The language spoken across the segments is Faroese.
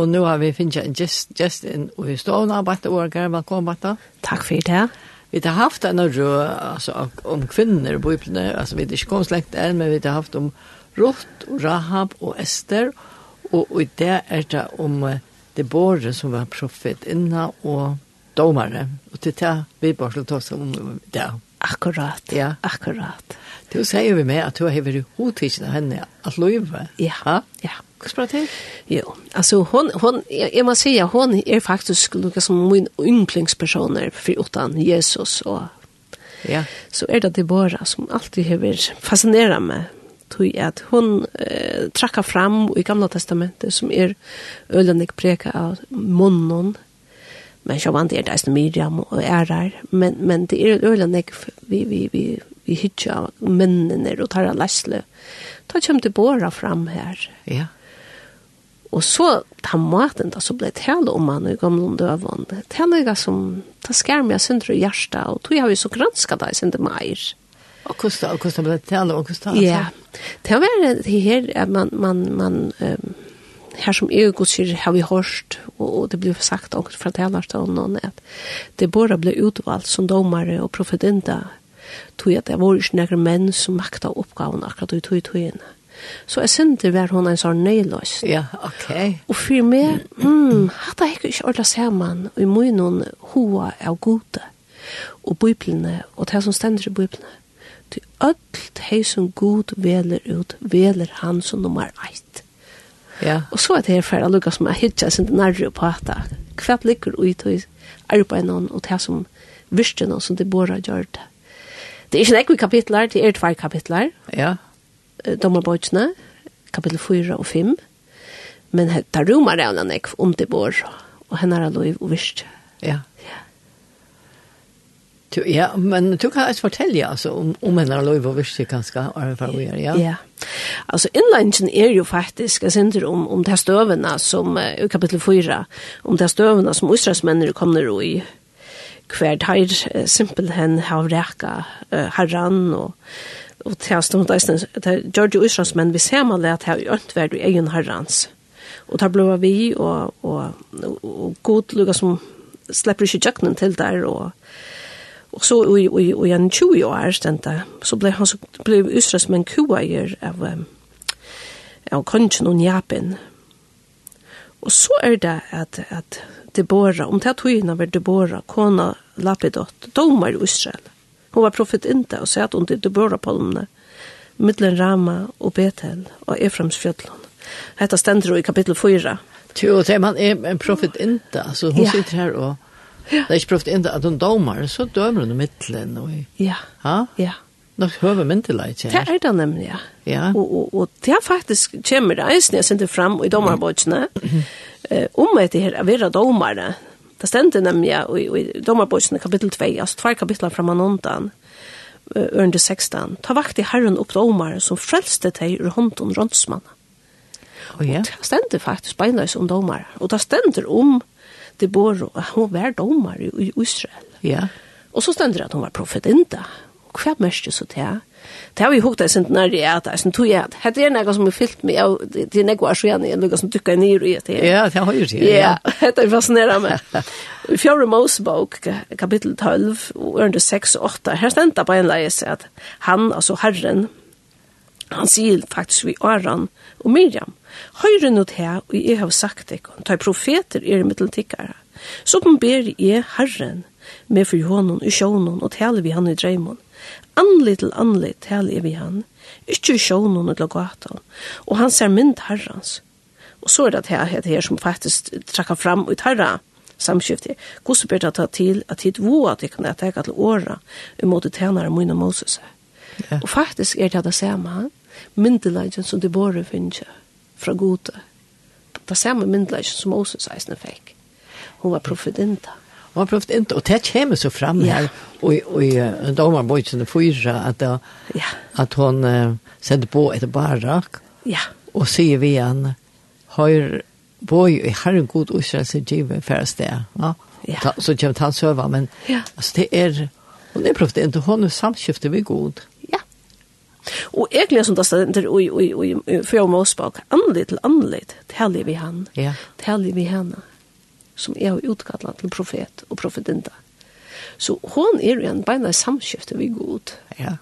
Og nå har vi finnet en gest, gest inn og vi står nå, og året. Velkommen, Marta. Takk for det. Vi har haft en rød altså, om kvinner i Bibelen. Altså, vi har ikke kommet slengt enn, men vi har haft om Ruth, og Rahab og Esther. Og, og det er det om det båret som var profet inna og domare. Og til det vi bare slår oss om det. Ja. Akkurat, ja. akkurat. Du sier vi med at du har vært hodtidsen av henne at løyve. Ja, ha? ja. Hva spør til? Jo, altså hon, hon, jeg må si at hon er faktisk noe som min yndlingspersoner for utan Jesus og ja. så er det Deborah som alltid har vært fascinerende med tog at hon eh, trakka fram i gamla testamentet som er ølendig preka av munnen, men jag vant det där Miriam och är där men men det är öle nek vi vi vi vi hitcha männen där och tar läsle ta kom till båda fram här ja. Och så ta maten då så blev det hela om man i gamla dövon det hela som ta skärm jag sönder i hjärta och tog jag ju så granska där sen det mer Och kostar och kosta det hela och kostar Ja. Det var det här att man man man um, her som jeg god sier, har vi hørt, og, det blir sagt også fra talerstånden, at det bare ble utvalgt som domare og profetinda, tog at det var ikke noen menn som makta oppgaven akkurat i tog i togene. Så jeg synte var hun en sånn nøyløs. Ja, ok. Og for meg, mm, hadde jeg ikke ordentlig sammen, og i må noen hoa av gode, og biblene, og det som stender i biblene. Til alt hei som god veler ut, veler han som nummer eit. Ja. Og så at her fer Lucas som jeg hitja sin nærre på hatta. Hva ligger ut og arbeid noen og det som visste noen som det bora gjør det. Det er ikke nekve kapitler, det er tvær kapitler. Ja. Dommerbøtjene, kapitel 4 og 5. Men det er romar av nekve om det bor og henne er lov og virste. Ja. Ja. Ja, men du kan ikke fortelle altså, om, om henne har lov og virke ganske erfaringer, ja? Ja. Altså, innlænsen er jo faktisk jeg synes om, om de støvene som, i kapittel 4, om de støvene som Israelsmennene kommer i hver teir simpelthen har reka uh, herran og og til hans stund eisen, til George Israels menn, vi ser man det at det er øntverd i egen herrans. Og der ble vi, og, og, og, og god lukka som slipper ikke jøkkenen til der, og, og Og så i, i, i en 20 år, stendte, så ble han så ble ustrøst med en kueier av, av kongen og njapen. Og så er det at, at Deborah, om det togene var Deborah, kona Lapidot, domar i Israel. Hun var profetinta og satt under Deborah-palmene, middelen Rama og Betel og Efraimsfjøtlen. Hetta stendur i kapittel 4. Jo, det man er en profetinta, så hun ja. sitter her og Det er ikke prövat inte att hun domar, så dömer de mittlen. Och... Ja. Ha? Ja. Nå høver min til leit her. Det er det nemlig, ja. ja. Og, og, og det er faktisk kommer det eisen jeg sender frem i dommerbøtsene eh, om etter her å være dommere. Det stendte nemlig ja, i, i dommerbøtsene kapittel 2, altså tvær kapitler fra manontan, ørende 16. Ta vakt i herren opp dommere som frelste deg ur hånden rådsmann. Oh, ja. Og det stendte faktisk beinløs om dommere. Og det stendte om Deborah, hun var domare i Israel. Ja. Og så stender det at hun var profetinda. Hva mest så til? Det har vi hukt det sent när det är jeg sen tog jeg at det er noe som er fyllt med av det är något så jag noe som tycker ned i det. Ja, det har ju det. Ja, det är fascinerande meg. I fjärde Mosebok kapitel 12 och under 6 och 8 här ständer på en läs at han alltså Herren han sier faktiskt vi Aron och Miriam Høyre nå til, og jeg har sagt ikkon, ta profeter er i middeltikkere. Så ber jeg Herren, med for hånden og sjånen, og tale vi han i dreimon. Anlig til anlit tale vi han, ikke i sjånen og lagatan, og han ser mynd herrens. Og så er det her, her, her som faktisk trekker fram ut herra samskifte. Hvordan ber det ta til at hit vo at jeg kan teka til åra imot min og Moses. Ja. Og faktisk er det det samme, myndelagen som det bare finnes fra gode. Det samme myndelagen som Moses eisne fikk. Hun var profetinta. Hun var profetinta, og det kommer så fram ja. her, og, og, og domerbøytene fyra, at, uh, ja. at hun uh, sendte på et barak, ja. og sier vi han, høyr, boi i Herren god Israels givet færre sted. Ja? Ja. Ta, så kommer han søva, men ja. altså, det er, hun er profetinta, hun er samskiftet med god. Ja Og egentlig som det stender i, i, i, i fjør Måsbak, anledd til anledd, taler vi han, ja. taler vi henne, som er utkallet til profet og profetinta. Så hon er jo en beina samskifte vi god. Ja.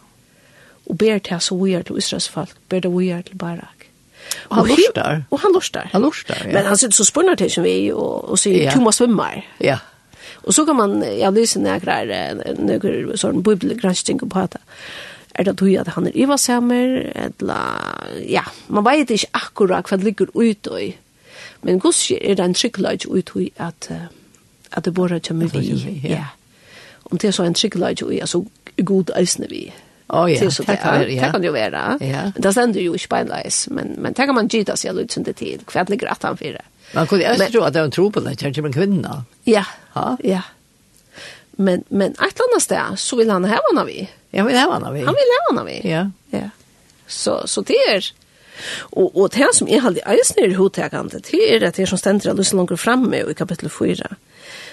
Og ber til så vi er til Israels folk, ber det vi er til Barak. Og han lortar. Og han lortar. Han lortar, ja. Men han sitter så spurnar til som vi, og, og sier, ja. du må svømme her. Ja. Og så kan man, ja, lyse nekrar, nekrar, sånn bibelgransking på det er det tog at han er ivasamer, eller, ja, man vet ikke akkurat hva det ligger ut i. Men gus er det en tryggleid ut i at, at det bare kommer vi. Ja. ja. Om det er så en tryggleid ut i, altså god eisne vi. Oh, ja, det, så, det, kan, ja. det kan jo være. Ja. Det stender jo ikke beinleis, men, men det kan man gita seg litt sånn under tid, hva det ligger at han fyrir. Man kunne jo tro at det var en tro på det, kjent en kvinna. Ja, ja. ja men men ett annat ställe så vill han ha henne vi. Jag vill ha henne vi. Han vill ha henne vi. Ja. Ja. Så så det är Och och det som är alltid eisner i hotägande, det är det här som ständer alldeles långt framme i kapitel 4.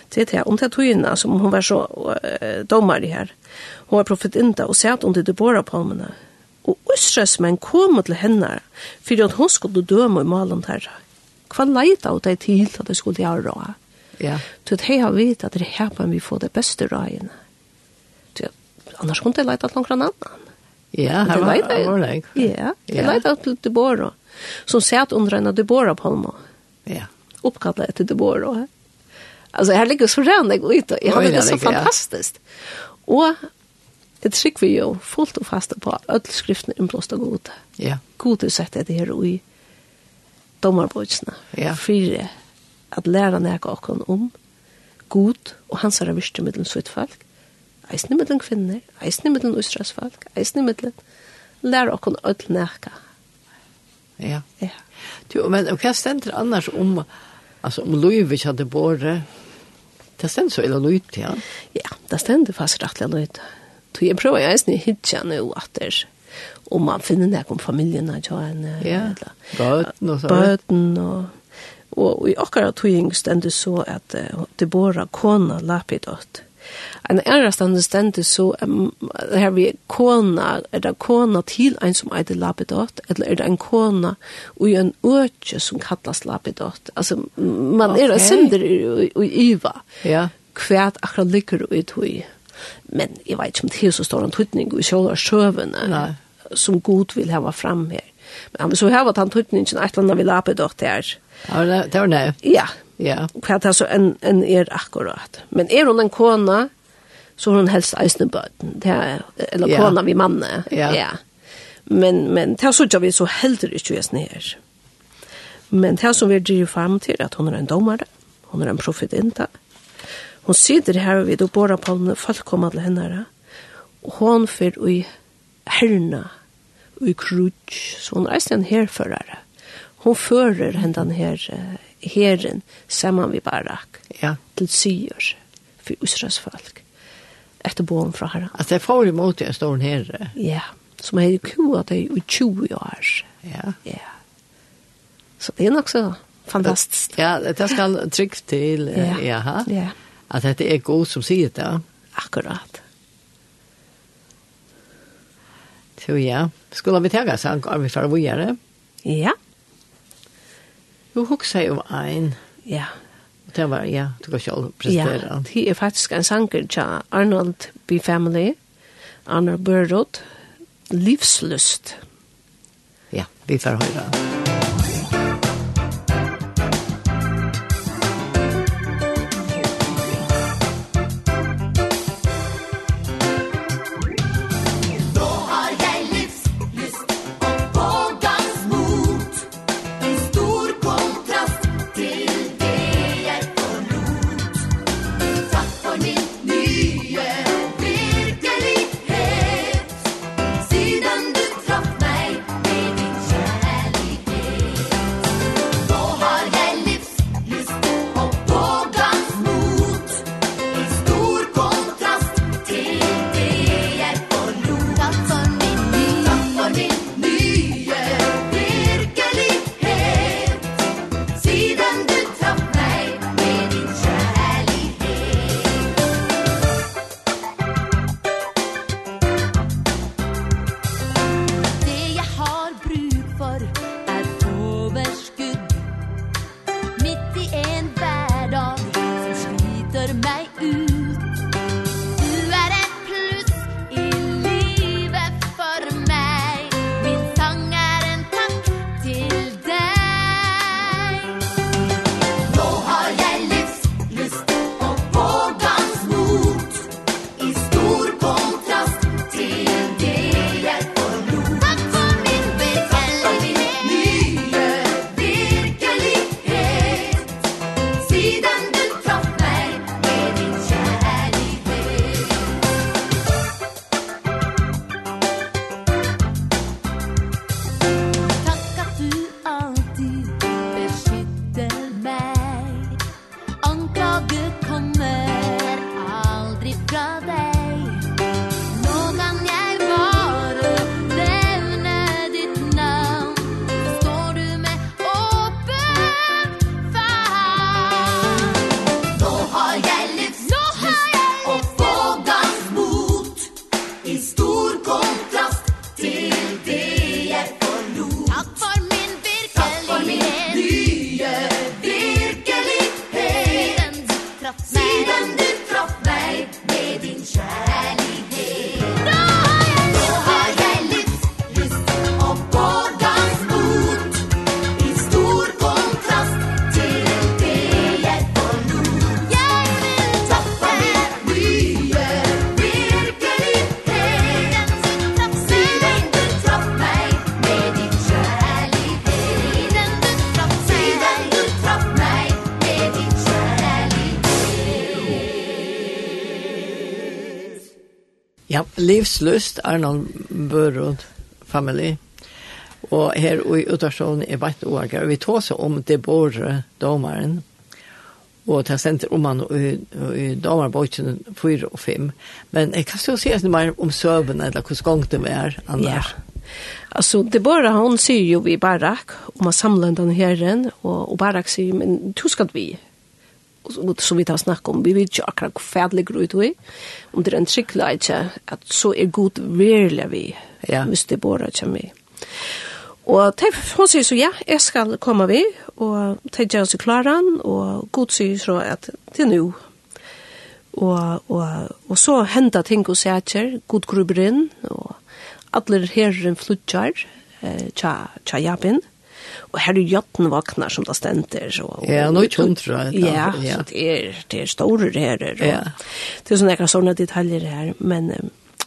Det är det om det togina som hon var så äh, domar i här. Hon var profetinta och sett under de båda palmerna. Och usresmen kom till henne för att hon skulle döma i malen här. Hva leit av det till att det skulle göra råd. Ja. Så det har vi vet at det her på vi får det beste røyene. Annars kunne jeg leite at noen annan. Ja, her var det ordentlig. Ja, jeg leite at Deborah, som satt under en av Deborah Palma. Ja. Oppkallet etter Deborah. Alltså här ligger så rent jeg ut. Jag hadde det så fantastiskt. Och det skick vi ju fullt och fast på alle skriftene innblåst inblåsta gode. Ja. God är sett det här i domarbotsna. Ja. Fyra at læra nekka okkon om god og hans er virste middelen sitt folk, eisne middelen kvinner, eisne middelen ustrøs folk, eisne middelen læra okkon ødel nekka. Ja. ja. Du, men hva stender annars om, altså om Luivic hadde båret, det stender så illa luit, ja? Ja, det stender fast rettelig luit. Så jeg prøver jeg eisne hitja nu at det om man finner nek om familien, ja, eller bøten og så. Bøten og Og i akkurat tøying stendur så at uh, det Deborah kona lapidot. En æra stendur stendur så um, her vi kona, er det kona til en som eitir lapidot, eller er det en kona og en økje som kallas lapidot. Altså, man okay. er en synder i, i, iva. Ja. Kvært akkurat ligger i tøy. Men jeg vet ikke om det er så stor en tøytning i sjåla sjøvene som god vil hava fram her. Men så här var han tutningen att landa vi lappa dort där. Ja, det var nej. Ja. Ja. Kvart alltså en en är akkurat. Men är hon en kona så hon helst eisne bøten. Det er, eller ja. kona vi manne. Ja. ja. Men, men det så vi så heldur ikke vi er her. Men det som vi driver frem til, at hun er en domare, hun er en profetinta. Hun sitter her vid og båra på henne, folk kommer til henne her. Og hun fyr i herna i krutsch, så hun er en herførere. Hun fører hendan her herren saman vi barak ja. til syr for Israels folk etter boen fra herren. At det får imot en stor herre. Ja, som er kua det i 20 år. Ja. ja. Så det er nok så fantastiskt. Ja, det skal trygt til, ja. jaha. Ja. At det er god som sier det. Akkurat. Så ja, skulle vi tega sang av vi fara vujare? Ja. Jo, hoksa jo ein. Ja. Og det var, ja, du kan sjálf prestera. Ja, det er faktisk en sanger tja Arnold B. Family, Arnold Burrot, Livslust. Ja, vi får høyra. Ja. livslust er noen børod familj. Og her i utasjonen er veit åker. Vi tar seg om det båre domaren. Og det er sendt om han i, i domarbokken 4 og 5. Men jeg kan jo si oss mer om søvn eller hvordan gang det er annars. Ja. Alltså det bara hon syr ju vi Barak om man samlar den herren och, och Barak syr men hur ska vi så vi tar snakk om, vi vet ikke akkurat hvor fædlig grøy du er, om det er en tryggla ikke, at så er god virkelig vi, ja. hvis det bare kommer vi. Og te, hun sier så ja, jeg skal komme vi, og te gjør seg klaran, og god sier så at det er nu. Og, og, og så hender ting og sætter, god grubber inn, og alle herren flytter, eh, tja, tja jabin, og Og her er jotten vaknar som det stender. Og, og, ja, nå er ikke hundra. Ja, ja, så det er, det er store herrer. Ja. Det er sånne ekkert sånne detaljer her, men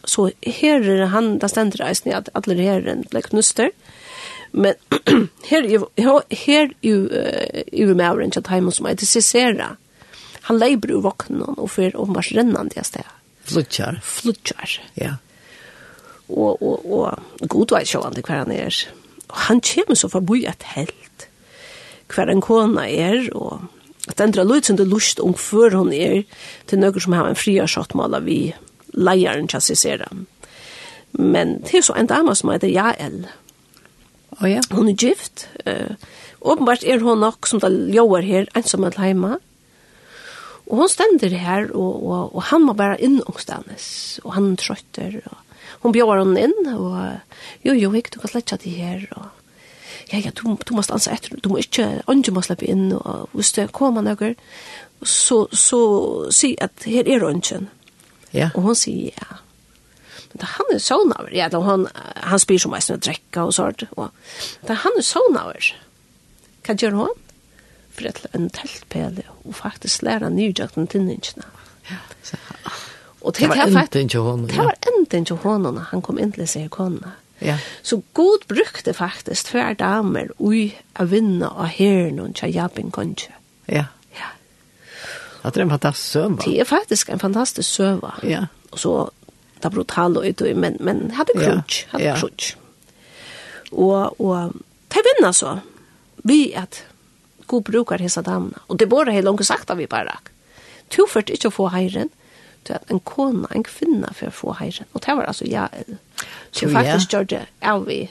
så her er han, det stender eisen i at alle herren ble knuster. Men her er jo, her er jo, er jo med avrengt at heimen som er til Cicera. Han leiber jo vaknen og fyrer om hver rennende i sted. Flutjar. Flutjar. Ja. Og, og, og god vei sjående hver han er. Ja han kommer så forbi et helt. Hver en kona er, og at den drar lyd som det lust om før hun er, til noen som har en fria skjottmåla vi leieren chassisera. Men det er så en dame som heter Jael. Oh, ja. Hun er gift. Uh, åpenbart er hun nok, som det gjør her, ensom at heima. Og hun stender her, og, og, og han må bare inn og og han trøtter, og hon bjöd hon inn og jo jo hik du kan släcka til här och ja ja du du måste ansa efter du måste inte ange måste släppa in och måste komma några så så se att her är röntgen. Ja. Och hon säger ja. Men det han är sånn av ja, han han spyr som mest å drekke och sånt och det han är sånn av. Kan gör hon? För att en tältpel och faktiskt lära nyjakten till ninjorna. Ja. Så. Och det var inte inte hon. Det var enten til honom, han kom inn til seg kona. Ja. Så god brukte faktisk tver damer ui a vinna av herren og tja jabin konje. Ja. Ja. Det er en fantastisk søva. Det er faktisk en fantastisk søva. Ja. Og så, det er brutal og ytøy, men, men hadde krutsk, hadde ja. krutsk. Og, og, det vinna så, vi at god brukar hessa damna. Og det borde helt langt sagt av vi bare. Tu ført ikke å få heiren, til at en kona, en kvinna, for å få heisen. Og det var altså Jael. Så jeg faktisk gjør det av vi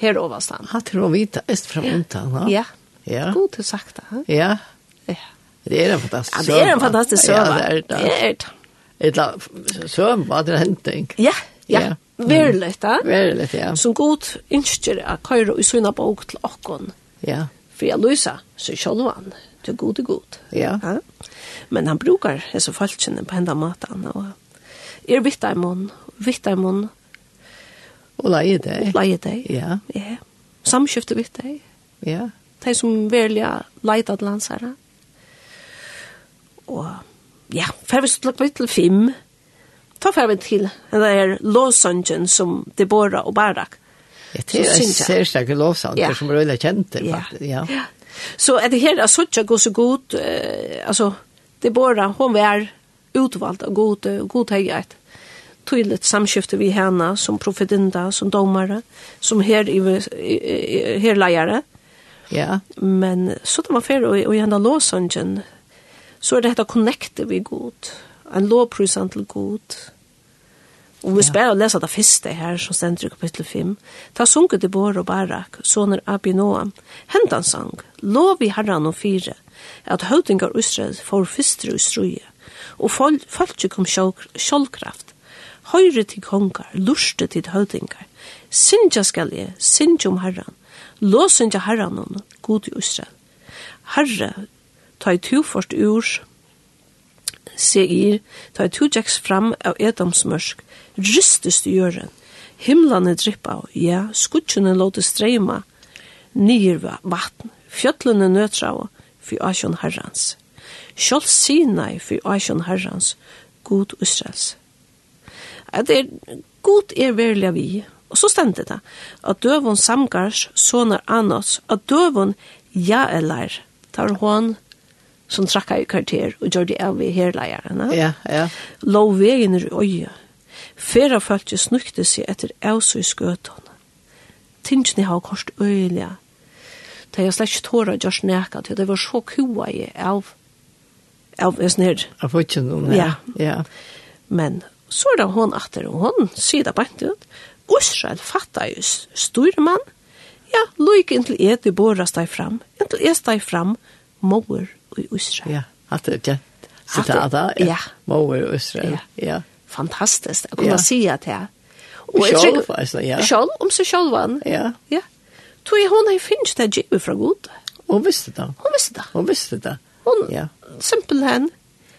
her overstand. Han tror vi vita øst från undan, ja? Ja. ja. God til sagt det. Ja. ja. Det är en fantastisk søvn. Ja, det er en fantastisk søvn. Ja, det er det. Det er det. Et søvn var det henting. Ja, ja. ja. Verligt, ja. Verligt, ja. Som god innskjer at køyre i sønne bok til åkken. Ja. For jeg løser seg selv Det er god, det er god. Ja. ja. Men han brukar hese falskjene på henda matan. Og er vittarmon, vittarmon. Og leie deg. Leie deg. Ja. ja. Samskifte vitt deg. Ja. De som velja leida til landsherre. Og ja, fer vi slukk til fem. Ta fer vi til den der låsøngen som Deborah og Barak. Det er en særstakke låsanger ja. som er veldig kjente. Ja. Ja. ja. Så är det här att sådär går så god, eh, alltså det är bara hon är utvald av god, god hejat. Tydligt samskifte vi henne som profetinda, som domare, som her, her lejare. Ja. Men så det var för och, og gjennom henne så er det dette connecte vi god. En lovprisant til god. Og vi spør å lese det første her, som stender i kapittel 5. Ta sunket til Bård og Barak, soner Abinoam. Hent han sang, lov i herran og fire, at høvdingar Israel får fyster i struje, og folk kom sjålkraft. Høyre til kongar, lurste til høvdingar. Sindja skal jeg, sindja om herran. Låsindja herran om, god i Israel. Herre, ta i tuforst ur, seir, ta i tujeks fram av edomsmørsk, rystes du jøren. Himlan er drippa, ja, skutsjene låte streima, nyer vatten, fjöllene nøtra, fy asjon herrans. Sjål sinai, fy asjon herrans, god Israels. At er, god er verlega vi, og så stendte det, at døvun samgars, sonar anos, at døvun ja eller, tar hon, som trakka i kvarter og gjør det av i herleierne. Ja, ja. Lov vegen i øye, Fera fölkje snukte seg etter ævsu i skøtene. Tinsni hau kost øyla. Da jeg slett ikke tåra gjørs neka til, det var så kua i av, av en esnir. Av fotjen, ja. ja. Men så er det hon atter, og hon sida bant ut, Israel fattar jo styrmann, ja, loik inntil jeg til båra steg fram, inntil jeg steg fram, mor i Israel. Ja, at det er kjent. Sitat, ja. Mor i Israel, ja. ja fantastiskt att kunna ja. säga det här. Och jag själv, alltså, ja. Själv, om sig självan. Ja. Ja. Tog hon har finns det givet från god. Hon visste det. Hon visste det. Hon visste det. Hon, ja. simpel hen,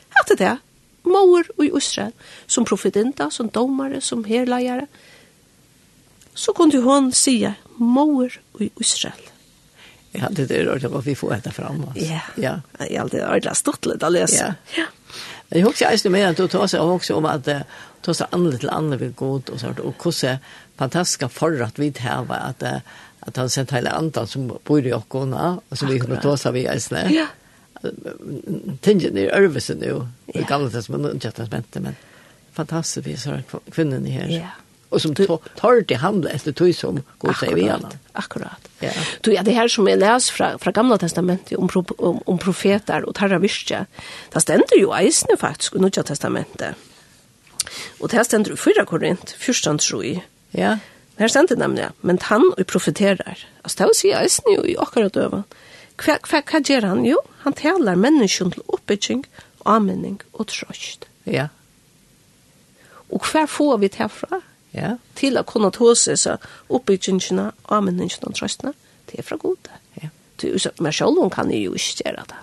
hette det. Mor i Israel, som profetinta, som domare, som herlejare. Så kunde hon säga, mor i Israel. Ja, det är det vi får äta fram. Alltså. Ja, ja. ja det är ordentligt stort lite att läsa. Ja. ja. Jeg husker ikke med at du tar seg også om at du tar seg andre til andre vil gå og sånt, og hvordan fantastiske forrett vi tar var at, at han sent hele andre som bor i åkene, og som vi kunne ta seg vi eisne. Ja. Tingen er Ørvesen jo, i gamle testamentet, men fantastisk vi har kvinnen her. Ja og som tar til handle etter tog som går sig vid allt. Akkurat. Ja. Du, ja, det her som jeg leser fra, fra gamla testamentet om, om, om profeter og tarra visstja, det stender jo eisne faktisk i nya testamentet. Og det stender ständer i 4 Korint, 14 tror Ja. Her stender nemlig, men han og profeterer. Altså, det här si eisne jo i akkurat døven. Hva, hva, hva gjør han? Jo, han taler människan til oppbygging, anmenning og trøst. Ja. Og hva får vi til herfra? Ja, til å kunne ta seg så oppbyggingene, anmenningene og trøstene, det er fra gode. Ja. Du, men selv hun kan jo ikke gjøre det.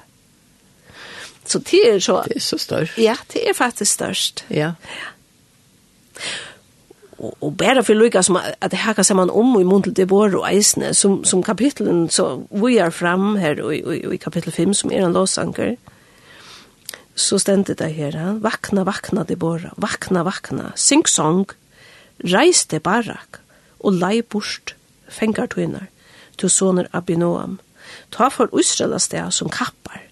Så det er så... Det er så størst. Ja, det er faktisk størst. Ja. ja. Og, og bare for lykke som at det hakker seg man om i munnen til det våre og eisene, som, som kapitlen så vi er frem her og, og, og i kapittel 5, som er en låsanker, så stendte det her, vakna, vakna de bora, vakna, vakna, sing song, reiste Barak og lei bort fengar tøynar til soner Abinoam. Ta for Israel sted som kappar,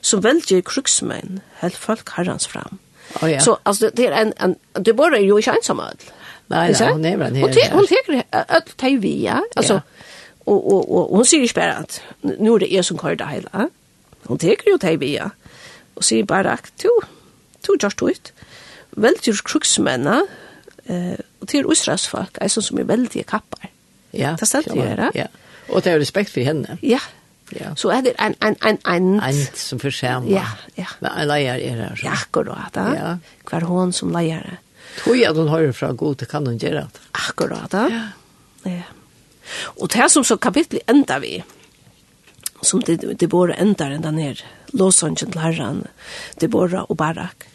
som velger kruksmenn, held folk herrans fram. Oh, ja. Så altså, det er en, en du bare er jo ikke ensam ødel. Nei, nei, hun er vel en hun teker ødel teg vi, ja. Altså, ja. og, og, og, hun sier ikke bare at nå er det jeg som kører det hele. Hun teker jo teg vi, ja. Og sier bare at du, du gjør det ut. Velger kruksmennene, eh, og til Israels folk, er sånn som er veldig kappar. Ja, det stedet vi gjør, ja. Og det er respekt for henne. Ja, ja. så er det en, en, en, en... En som forskjermer. Ja, ja. Men en leier er det. Ja, akkurat, ja. Ja. Hver hånd som leier det. Tog at hun hører fra god, det kan hun gjøre det. Akkurat. Ja. ja. Og det som så kapitlet enda vi, som det, det bare ender enda ned, låsangen til herren, det bare og barak.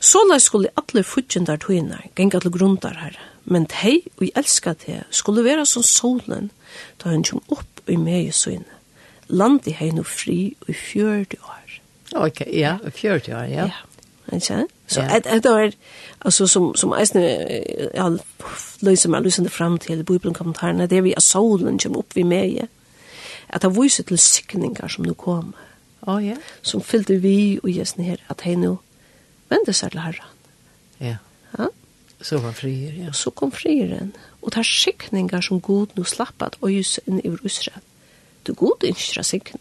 Så la skulle alle futjendar tøynar, genga til grundar her, men tei og jeg elska te skulle vera som solen, da hun kjum opp i mei søyne. Landi hei no fri i fjördi år. Ok, ja, i fjördi år, ja. Ja, ikke? Så et, et år, altså som, som eisne, ja, løyser meg løysende fram til när det er vi at solen kjum opp i mei, at det viser til sikningar som nu kommer. Oh, ja. Som fyllde vi og jesne her, at hei nu vende seg til herren. Ja. ja. Så var frier, ja. Så kom frieren. Og det er skikninger som god nå slapp at øys inn i Israel. Du god ønsker å sikne.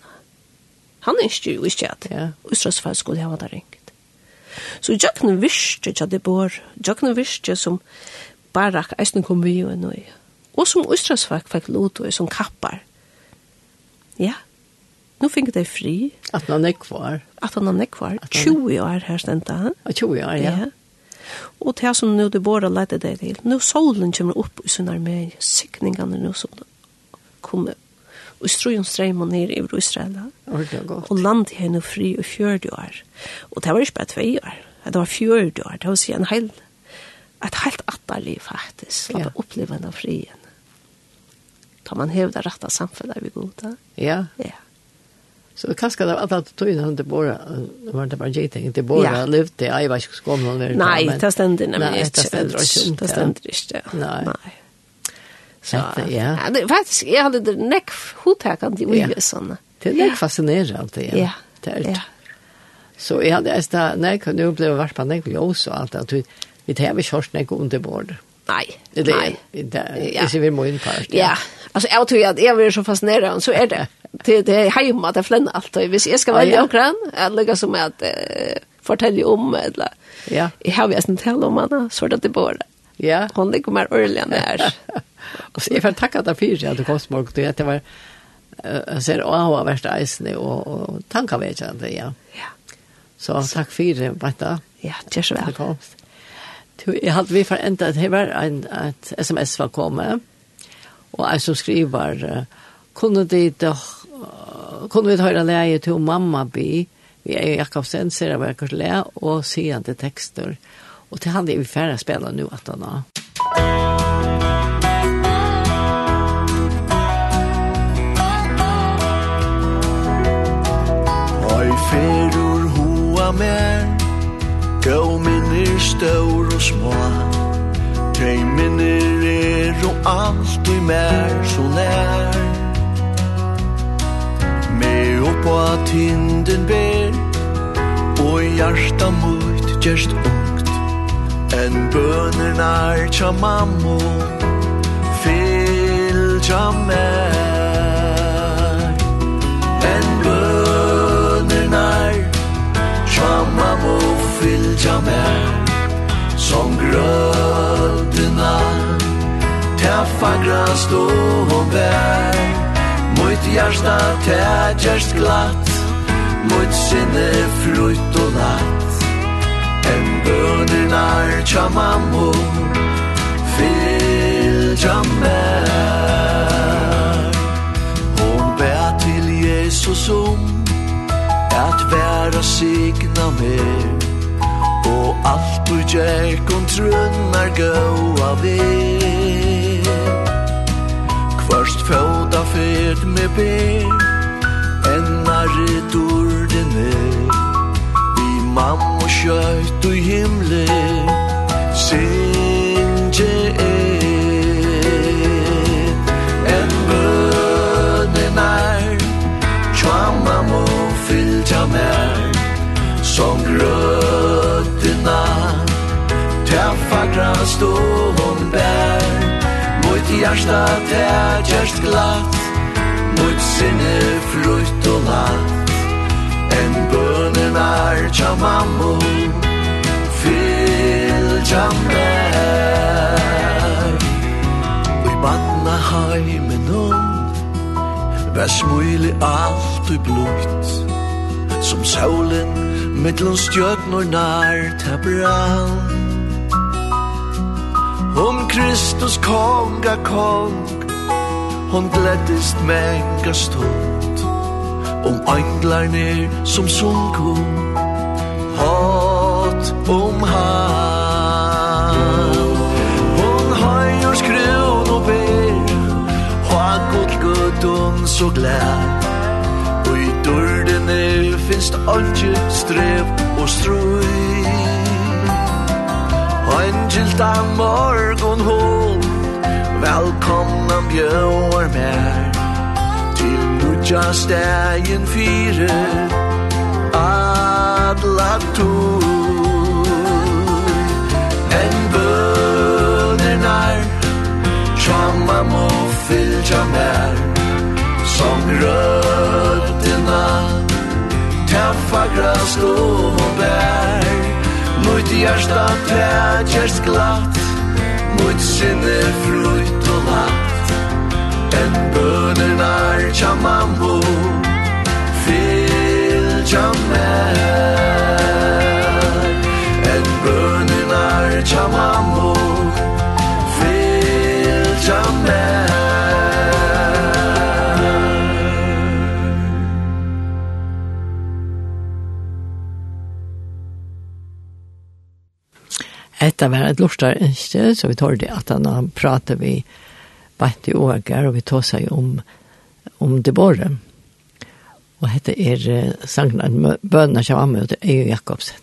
Han ønsker jo ikke at ja. Israels fall skulle ha det ringt. Så jøkken visste ikke at det bor. Jøkken visste som Barak eisen kom vi jo ennå i. Og som Israels folk fikk lot og som kappar. Ja, nu fick det fri. Att han är kvar. Att någon är kvar. 20 år här stända. 20 år, ja. Og det som nu det bare lette deg til, nå solen kommer opp i sin armé, sikningene nå som kommer. Og strøyen streimer ned i Israel. Og landet her nå fri i fjørde år. Og det var ikke bare tve år. Det var fjørde år. Det var si en hel, et helt atterlig faktisk. at ja. oppleve den frien. Da man hevde rette samfunnet vi god, da. Ja. Ja. Så det kanske det att att tog inte bara var det bara jag tänkte bara lyfte jag vet inte ska komma när Nej, det ständer inte men det ständer inte. Det ständer inte. Nej. Så ja. Ja, Det faktiskt jag hade det neck hotäkande i USA. Det är neck fascinerande ja. Det är det. Så jag hade ästa när jag kunde uppleva på neck och så allt att vi vi har kört neck under bord. Nej. Det är det. Det är ju mer part. Ja. Alltså jag tror att jag blir så fascinerad så är det. det det är hemma det flänna allt och hvis jag ska välja okran att lägga som att fortälja om eller ja. Jag har visst en här om man så att det bara ja. Hon det kommer örligen när och så jag får tacka dig för att du kom smart det det var jag ser åh värst isen och och tankar vet jag inte ja. Ja. Så tack för det vänta ja det så väl Du, jeg hadde vi for enda at det var en, et sms var kommet, og jeg som skriver, kunne de døk kunne vi høre leie til mamma bi, vi er Jakobsen, ser jeg hva le, og sier tekster. Og til han er vi færre spiller nå at han har. Oi, ferur hoa mer, gau minner staur og små, tei minner er og alt i mer så nær meg oppa tinden ber Og hjarta mot gjerst ungt. En bøner nær tja mammo Fyll tja meg En bøner nær tja mammo Fyll tja meg Som grøtena Ta fagra stå og vær Mitt hjärsta tägers glatt. Mot sinne frutt og latt En bønernar tja mammo Fylja mer Hon bär til Jesus om At vera signa mer. Og alt du gjer kontrunnar gau av er Først føda fed med ber Ennar i dordene Vi mamma og kjøyt og himle Sinje er En bønnen er Tjamma må fylta mer Som grøtena Ta fagra stål hjärsta det gjerst glatt. Mot sinne frutt og latt En bønnen er tja mammo Fyll tja mer Og i banna heimen om Vær smulig alt og blod Som solen mittlun stjøtnor nær ta brann Kristus konga kong Hon gläddist menga stund. Om änglarna som sunko Hat om han. Hon höjer skrun og ber. Ha god gudun så glad. Og i dörren finst allt strev og strøy. Angilta morgon hon Velkomna bjør mer. Til nudja stegen fire Adla to En bøner nær Tjamma må fylja mer Som rødena Taffa græs Mot hjärsta prätjers glatt. Mot sinne frukt og latt. En bønnen er tja mambo Fyll tja mer En bønnen er tja mambo Etta var et lortar ønske, så vi tar det at han prater vi bætt i åger, og vi tar seg om, om det båre. Og hette er sangen av bønene som var med, og det er jo Jakobsen.